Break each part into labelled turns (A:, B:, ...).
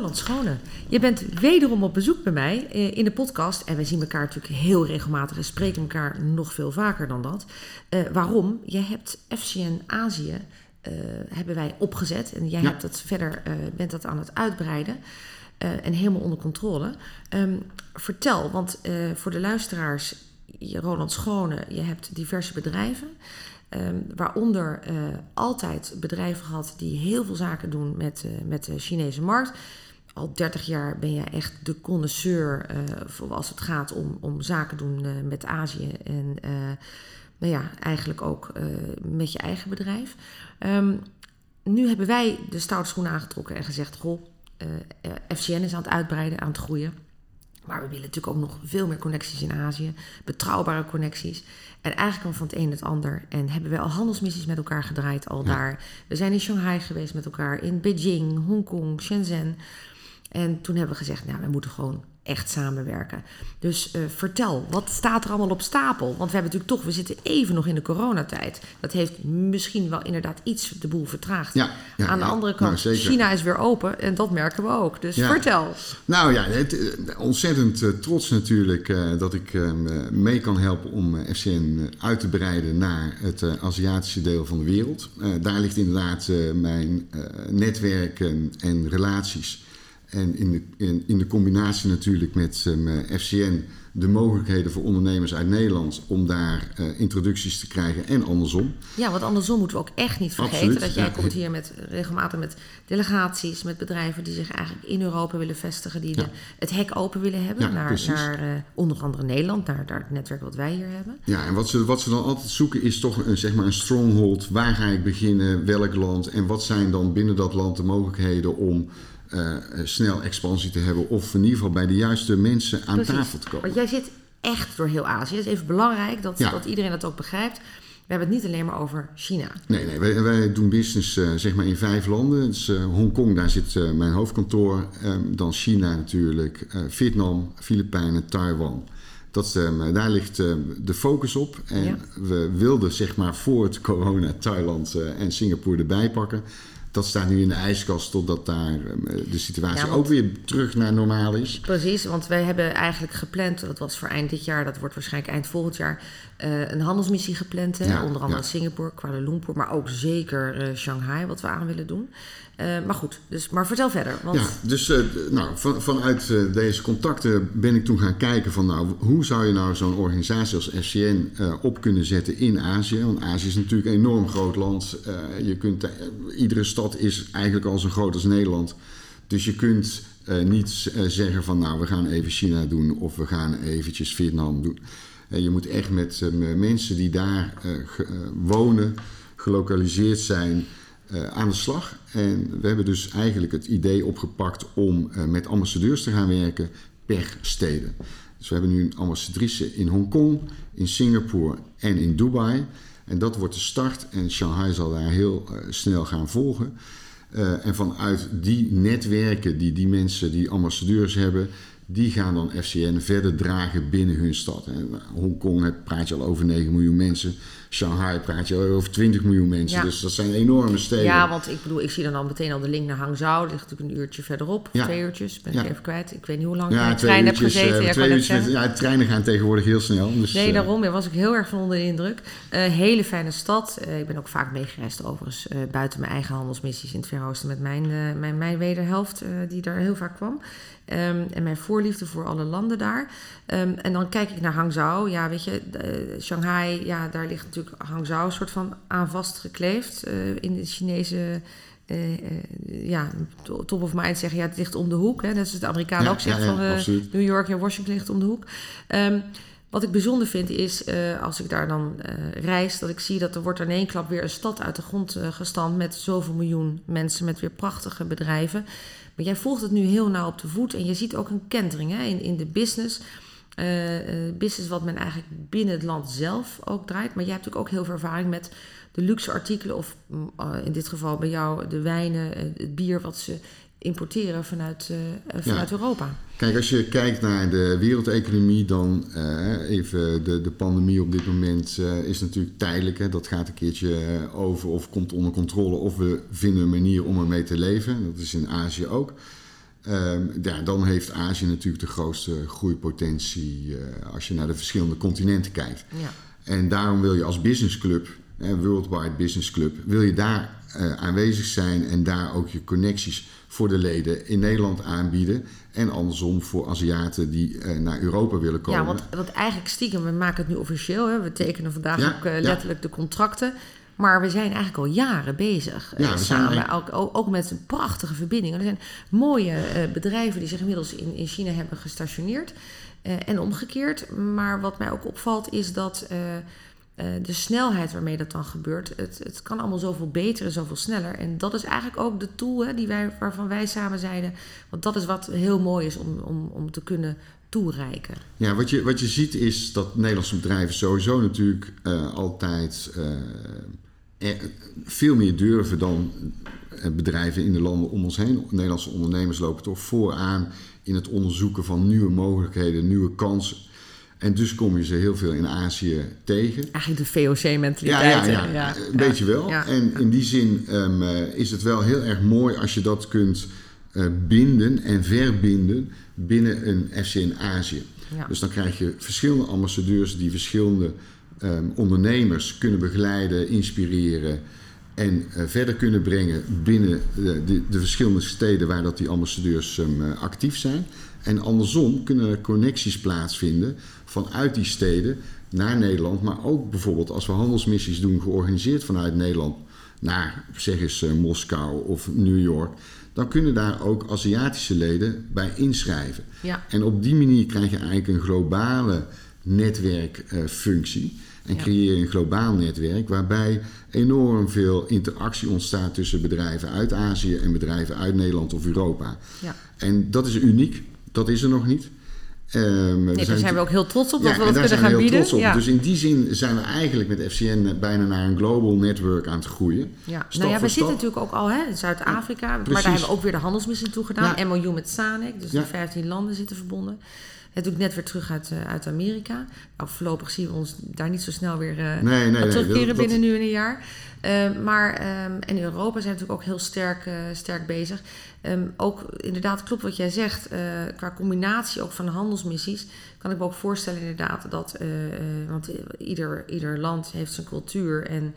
A: Roland Schone, je bent wederom op bezoek bij mij eh, in de podcast. En wij zien elkaar natuurlijk heel regelmatig en spreken elkaar nog veel vaker dan dat. Eh, waarom? Je hebt FCN Azië eh, hebben wij opgezet. En jij hebt dat verder, bent dat aan het uitbreiden. en helemaal onder controle. Ehm, vertel, want voor de luisteraars, Roland Schone, je hebt diverse bedrijven. Ehm, waaronder altijd bedrijven gehad die heel veel zaken doen met, met de Chinese markt. Al 30 jaar ben je echt de connoisseur voor als het gaat om, om zaken doen eh, met Azië. En eh, nou ja, eigenlijk ook met je eigen bedrijf. Ehm, nu hebben wij de stoute schoenen aangetrokken en gezegd: Goh, FCN is aan het uitbreiden, aan het groeien. Maar we willen natuurlijk ook nog veel meer connecties in Azië, betrouwbare connecties. En eigenlijk kwam van het een het ander. En hebben we al handelsmissies met elkaar gedraaid al daar. We zijn in Shanghai geweest met elkaar, in Beijing, Hongkong, Shenzhen. En toen hebben we gezegd, nou, we moeten gewoon echt samenwerken. Dus eh, vertel, wat staat er allemaal op stapel? Want we hebben natuurlijk toch, we zitten even nog in de coronatijd. Dat heeft misschien wel inderdaad iets de boel vertraagd.
B: Ja, ja,
A: Aan de
B: ja,
A: andere
B: nou,
A: kant. China is weer open en dat merken we ook. Dus
B: Ja.
A: vertel.
B: Nou ja, het, eh, ontzettend eh, trots natuurlijk dat ik mee kan helpen om FCN uit te breiden naar het Aziatische deel van de wereld. Daar ligt inderdaad mijn netwerken en relaties. En in de, in, in de combinatie natuurlijk met eh, FCN de mogelijkheden voor ondernemers uit Nederland om daar eh, introducties te krijgen en andersom.
A: Ja, want andersom moeten we ook echt niet vergeten
B: Absoluut,
A: dat jij
B: ja.
A: komt hier met, regelmatig met delegaties, met bedrijven die zich eigenlijk in Europa willen vestigen, die de, het hek open willen hebben
B: Ja,
A: naar, naar eh, onder andere Nederland, naar, naar het netwerk wat wij hier hebben.
B: Ja, en wat ze, wat ze dan altijd zoeken is toch een, zeg maar een stronghold. Waar ga ik beginnen? Welk land? En wat zijn dan binnen dat land de mogelijkheden om eh, snel expansie te hebben? Of in ieder geval bij de juiste mensen aan
A: Precies.
B: tafel te komen.
A: Want jij zit echt door heel Azië. Het is even belangrijk dat,
B: Ja.
A: dat iedereen dat ook begrijpt. We hebben het niet alleen maar over China.
B: Nee, nee wij, wij doen business eh, zeg maar in vijf landen. Dus, eh, Hongkong, daar zit eh, mijn hoofdkantoor. Ehm, dan China natuurlijk. eh, Vietnam, Filipijnen, Taiwan. Dat, ehm, daar ligt ehm, de focus op. En
A: Ja.
B: we wilden zeg maar voor het corona Thailand eh, en Singapore erbij pakken. Dat staat nu in de ijskast totdat daar ehm, de situatie
A: Ja,
B: ook weer terug naar normaal is.
A: Precies, want wij hebben eigenlijk gepland, dat was voor eind dit jaar, dat wordt waarschijnlijk eind volgend jaar, eh, een handelsmissie gepland. Hè?
B: Ja,
A: Onder andere
B: ja.
A: Singapore, Kuala Lumpur, maar ook zeker eh, Shanghai, wat we aan willen doen. Eh, maar goed, dus, maar vertel verder. Want
B: Ja, dus eh, nou, van, vanuit eh, deze contacten ben ik toen gaan kijken van nou, hoe zou je nou zo'n organisatie als FCN op kunnen zetten in Azië? Want Azië is natuurlijk een enorm groot land. Je kunt, iedere stad is eigenlijk al zo groot als Nederland. Dus je kunt niet zeggen van nou, we gaan even China doen of we gaan eventjes Vietnam doen. Je moet echt met mensen die daar wonen, gelokaliseerd zijn, eh, aan de slag. En we hebben dus eigenlijk het idee opgepakt om eh, met ambassadeurs te gaan werken per steden. Dus we hebben nu een ambassadrice in Hongkong, in Singapore en in Dubai. En dat wordt de start en Shanghai zal daar heel eh, snel gaan volgen. En vanuit die netwerken die die mensen, die ambassadeurs hebben, die gaan dan FCN verder dragen binnen hun stad. Hongkong praat je al over 9 miljoen mensen. Shanghai praat je over 20 miljoen mensen.
A: Ja.
B: Dus dat zijn enorme steden.
A: ja, want ik bedoel, ik zie dan al meteen al de link naar Hangzhou. Dat ligt natuurlijk een uurtje verderop,
B: Ja.
A: twee uurtjes, ben
B: Ja.
A: ik even kwijt. Ik weet niet hoe lang ik in
B: ja,
A: de trein heb gezeten.
B: eh,
A: ja, ik
B: twee uurtjes met- ja, treinen gaan tegenwoordig heel snel. Dus,
A: Nee,
B: eh,
A: daarom. Daar was ik heel erg van onder de indruk. Eh, hele fijne stad. Eh, ik ben ook vaak meegereisd overigens eh, buiten mijn eigen handelsmissies in het Verre Oosten met mijn, eh, mijn, mijn wederhelft, eh, die daar heel vaak kwam. Ehm, en mijn voorliefde voor alle landen daar. Ehm, en dan kijk ik naar Hangzhou. Ja, weet je, eh, Shanghai, ja, daar ligt natuurlijk Hangzhou een soort van aan vastgekleefd eh, in de Chinese. eh, eh, ja, to- top of mind zeggen, ja, het ligt om de hoek. Hè. Dat is wat de Amerikanen
B: Ja,
A: ook zeggen
B: ja, ja,
A: van. New York en Washington ligt om de hoek. Ehm, wat ik bijzonder vind is, als ik daar dan reis, dat ik zie dat er wordt in één klap weer een stad uit de grond eh, gestampt met zoveel miljoen mensen, met weer prachtige bedrijven. Maar jij volgt het nu heel nauw op de voet en je ziet ook een kentering hè, in, in de business. Eh, eh, business wat men eigenlijk binnen het land zelf ook draait. Maar jij hebt natuurlijk ook heel veel ervaring met de luxe artikelen, of mm, eh, in dit geval bij jou de wijnen, het bier wat ze importeren vanuit, vanuit Europa.
B: Kijk, als je kijkt naar de wereldeconomie, dan even de, de pandemie op dit moment is natuurlijk tijdelijk. Hè. Dat gaat een keertje over of komt onder controle of we vinden een manier om ermee te leven. Dat is in Azië ook. Ehm, ja, dan heeft Azië natuurlijk de grootste groeipotentie eh, als je naar de verschillende continenten kijkt.
A: Ja.
B: En daarom wil je als businessclub, hè, Worldwide Business Club, wil je daar eh, aanwezig zijn en daar ook je connecties voor de leden in Nederland aanbieden. En andersom voor Aziaten die eh, naar Europa willen komen.
A: Ja, want, want eigenlijk stiekem, we maken het nu officieel. Hè? We tekenen vandaag
B: Ja,
A: ook
B: ja.
A: letterlijk de contracten. Maar we zijn eigenlijk al jaren bezig eh,
B: Ja,
A: samen.
B: eigenlijk-
A: Ook, ook, met prachtige verbindingen. Er zijn mooie eh, bedrijven die zich inmiddels in, in China hebben gestationeerd. Eh, en omgekeerd. Maar wat mij ook opvalt is dat de snelheid waarmee dat dan gebeurt. Het, het kan allemaal zoveel beter en zoveel sneller. En dat is eigenlijk ook de tool hè, die wij, waarvan wij samen zeiden. Want dat is wat heel mooi is om, om, om te kunnen toereiken.
B: Ja, wat je, wat je ziet is dat Nederlandse bedrijven sowieso natuurlijk altijd veel meer durven dan eh, bedrijven in de landen om ons heen. Nederlandse ondernemers lopen toch vooraan in het onderzoeken van nieuwe mogelijkheden, nieuwe kansen. En dus kom je ze heel veel in Azië tegen.
A: Eigenlijk de VOC-mentaliteit.
B: Ja, ja,
A: hè?
B: ja, een beetje wel.
A: Ja.
B: En in die zin ehm, eh, is het wel heel erg mooi als je dat kunt eh, binden en verbinden binnen een FCN Azië.
A: Ja.
B: Dus dan krijg je verschillende ambassadeurs die verschillende ehm, ondernemers kunnen begeleiden, inspireren en eh, verder kunnen brengen binnen de, de, de verschillende steden waar dat die ambassadeurs ehm, eh, actief zijn. En andersom kunnen er connecties plaatsvinden vanuit die steden naar Nederland, maar ook bijvoorbeeld als we handelsmissies doen georganiseerd vanuit Nederland naar, zeg eens, eh, Moskou of New York, dan kunnen daar ook Aziatische leden bij inschrijven.
A: Ja.
B: En op die manier krijg je eigenlijk een globale netwerkfunctie. En
A: Ja.
B: creëer je een globaal netwerk waarbij enorm veel interactie ontstaat tussen bedrijven uit Azië en bedrijven uit Nederland of Europa.
A: Ja.
B: En dat is uniek, dat is er nog niet. We
A: Nee, daar zijn we ook heel trots op dat we dat kunnen
B: zijn we
A: gaan
B: heel
A: bieden.
B: trots op.
A: Ja.
B: Dus in die zin zijn we eigenlijk met FCN bijna naar een global network aan het groeien.
A: Ja.
B: Stap
A: nou ja, we zitten natuurlijk ook al hè, in Zuid-Afrika. maar daar hebben we ook weer de handelsmissie toe gedaan.
B: Ja.
A: MOU met SANEC. Dus de 15 landen zitten verbonden. Het doet net weer terug uit, eh, uit Amerika. Nou, voorlopig zien we ons daar niet zo snel weer
B: Nee, nee, nee,
A: terugkeren
B: dat-
A: binnen nu een jaar. Eh, maar ehm, en in Europa zijn we natuurlijk ook heel sterk, eh, sterk bezig. Ehm, ook inderdaad, klopt wat jij zegt. qua combinatie ook van de handelsmissies kan ik me ook voorstellen inderdaad dat, want ieder, ieder land heeft zijn cultuur en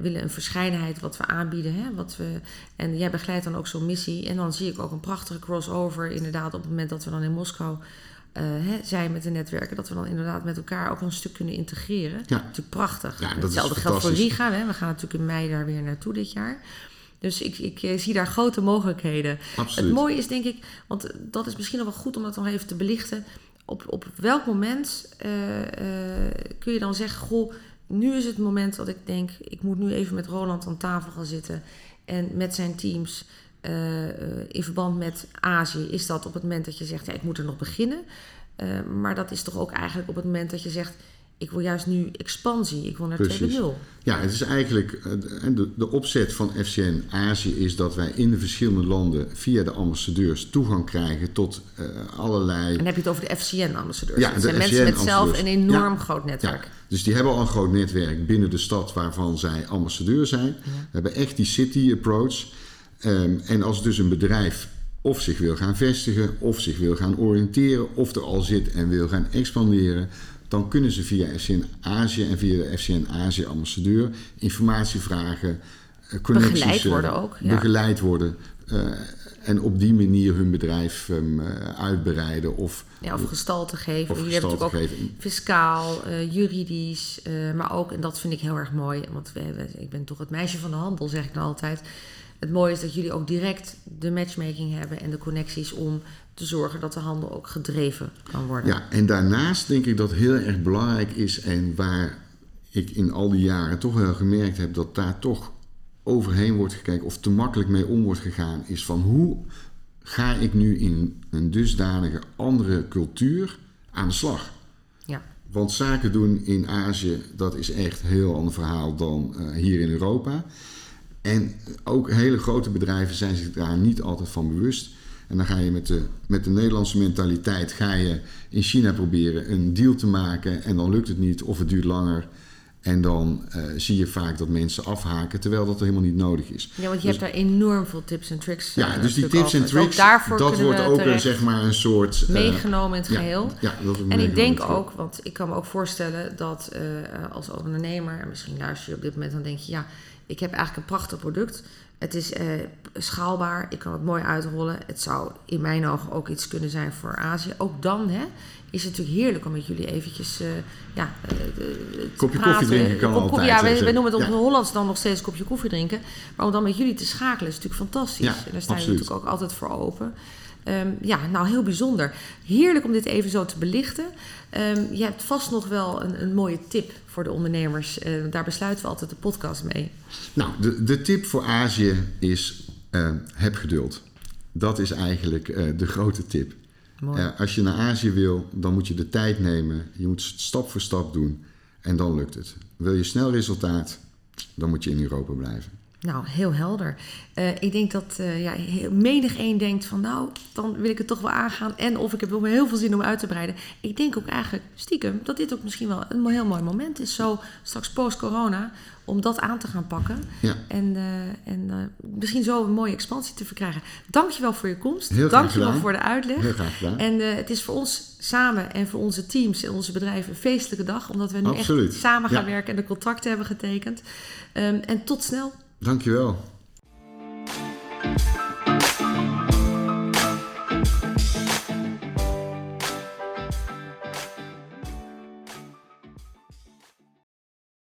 A: willen een verscheidenheid wat we aanbieden. Hè, wat we, en jij begeleidt dan ook zo'n missie. En dan zie ik ook een prachtige crossover inderdaad op het moment dat we dan in Moskou eh, hè, zijn met de netwerken. Dat we dan inderdaad met elkaar ook een stuk kunnen integreren.
B: Ja.
A: Natuurlijk prachtig.
B: Ja, dat is
A: Hetzelfde geldt voor. Riga. Hè. We gaan natuurlijk in mei daar weer naartoe dit jaar. Dus ik, ik eh, zie daar grote mogelijkheden.
B: Absoluut.
A: Het mooie is denk ik, want dat is misschien nog wel goed om dat nog even te belichten. Op, op welk moment eh, kun je dan zeggen, goh, nu is het moment dat ik denk, ik moet nu even met Roland aan tafel gaan zitten. En met zijn teams eh, eh, in verband met Azië is dat op het moment dat je zegt, ja, ik moet er nog beginnen. Eh, maar dat is toch ook eigenlijk op het moment dat je zegt, ik wil juist nu expansie, ik wil naar 2.0.
B: Ja, het is eigenlijk de, de opzet van FCN Azië is dat wij in de verschillende landen via de ambassadeurs toegang krijgen tot allerlei.
A: En dan heb je het over de FCN-ambassadeurs.
B: Ja,
A: dat zijn mensen met zelf een enorm
B: Ja.
A: groot netwerk.
B: Ja, dus die hebben al een groot netwerk binnen de stad waarvan zij ambassadeur zijn. We hebben echt die city approach. Ehm, en als dus een bedrijf of zich wil gaan vestigen, of zich wil gaan oriënteren, of er al zit en wil gaan expanderen, dan kunnen ze via FCN Azië en via de FCN Azië ambassadeur informatie vragen, eh, connecties,
A: Begeleid
B: eh,
A: worden ook, ja.
B: Begeleid worden. eh, en op die manier hun bedrijf ehm, eh, uitbreiden of
A: Ja, of gestalte geven.
B: Of gestalte
A: natuurlijk ook
B: geven.
A: fiscaal, juridisch, maar ook, en dat vind ik heel erg mooi, want we, we- ik ben toch het meisje van de handel, zeg ik dan altijd. Het mooie is dat jullie ook direct de matchmaking hebben en de connecties om te zorgen dat de handel ook gedreven kan worden.
B: Ja, en daarnaast denk ik dat heel erg belangrijk is en waar ik in al die jaren toch wel gemerkt heb dat daar toch overheen wordt gekeken of te makkelijk mee om wordt gegaan, is van hoe ga ik nu in een dusdanige andere cultuur aan de slag.
A: Ja.
B: Want zaken doen in Azië, dat is echt een heel ander verhaal dan eh, hier in Europa. En ook hele grote bedrijven zijn zich daar niet altijd van bewust. En dan ga je met de, met de Nederlandse mentaliteit ga je in China proberen een deal te maken. En dan lukt het niet of het duurt langer. En dan eh, zie je vaak dat mensen afhaken, terwijl dat helemaal niet nodig is.
A: Ja, want je hebt daar enorm veel tips en tricks.
B: Ja,
A: eh,
B: dus die tips en.
A: Dus
B: tricks,
A: daarvoor
B: dat wordt ook een, zeg maar een soort... eh,
A: meegenomen in het
B: ja,
A: geheel.
B: Ja, dat wordt
A: En ik denk ook, want ik kan me ook voorstellen dat als ondernemer, en misschien luister je op dit moment, dan denk je, ja, ik heb eigenlijk een prachtig product. Het is eh, schaalbaar, ik kan het mooi uitrollen. Het zou in mijn ogen ook iets kunnen zijn voor Azië. Ook dan hè, is het natuurlijk heerlijk om met jullie eventjes eh, ja, eh,
B: Kopje
A: praten.
B: koffie drinken kan altijd,
A: Ja, we, noemen het op
B: Ja.
A: het Hollands dan nog steeds kopje koffie drinken. Maar om dan met jullie te schakelen is natuurlijk fantastisch.
B: Ja,
A: en daar sta je
B: absoluut.
A: natuurlijk ook altijd voor open. Ehm, ja, nou heel bijzonder. Heerlijk om dit even zo te belichten. Ehm, je hebt vast nog wel een, een mooie tip voor de ondernemers. Eh, daar besluiten we altijd de podcast mee.
B: Nou, de, de tip voor Azië is eh, heb geduld. Dat is eigenlijk eh, de grote tip. Als je naar Azië wil, dan moet je de tijd nemen. Je moet stap voor stap doen en dan lukt het. Wil je snel resultaat, dan moet je in Europa blijven.
A: Nou, heel helder. Eh, ik denk dat eh, ja, menig één denkt van nou, dan wil ik het toch wel aangaan. En of ik heb wel heel veel zin om uit te breiden. Ik denk ook eigenlijk stiekem dat dit ook misschien wel een heel mooi moment is. Zo straks post-corona, om dat aan te gaan pakken.
B: Ja.
A: En, eh, en misschien zo een mooie expansie te verkrijgen. Dankjewel voor je komst.
B: Heel
A: Dankjewel
B: gedaan.
A: voor de uitleg.
B: Heel graag gedaan.
A: En het is voor ons samen en voor onze teams en onze bedrijven een feestelijke dag. Omdat we nu
B: Absoluut.
A: echt samen gaan
B: Ja.
A: werken en de contracten hebben getekend. Ehm, en tot snel.
B: Dankjewel.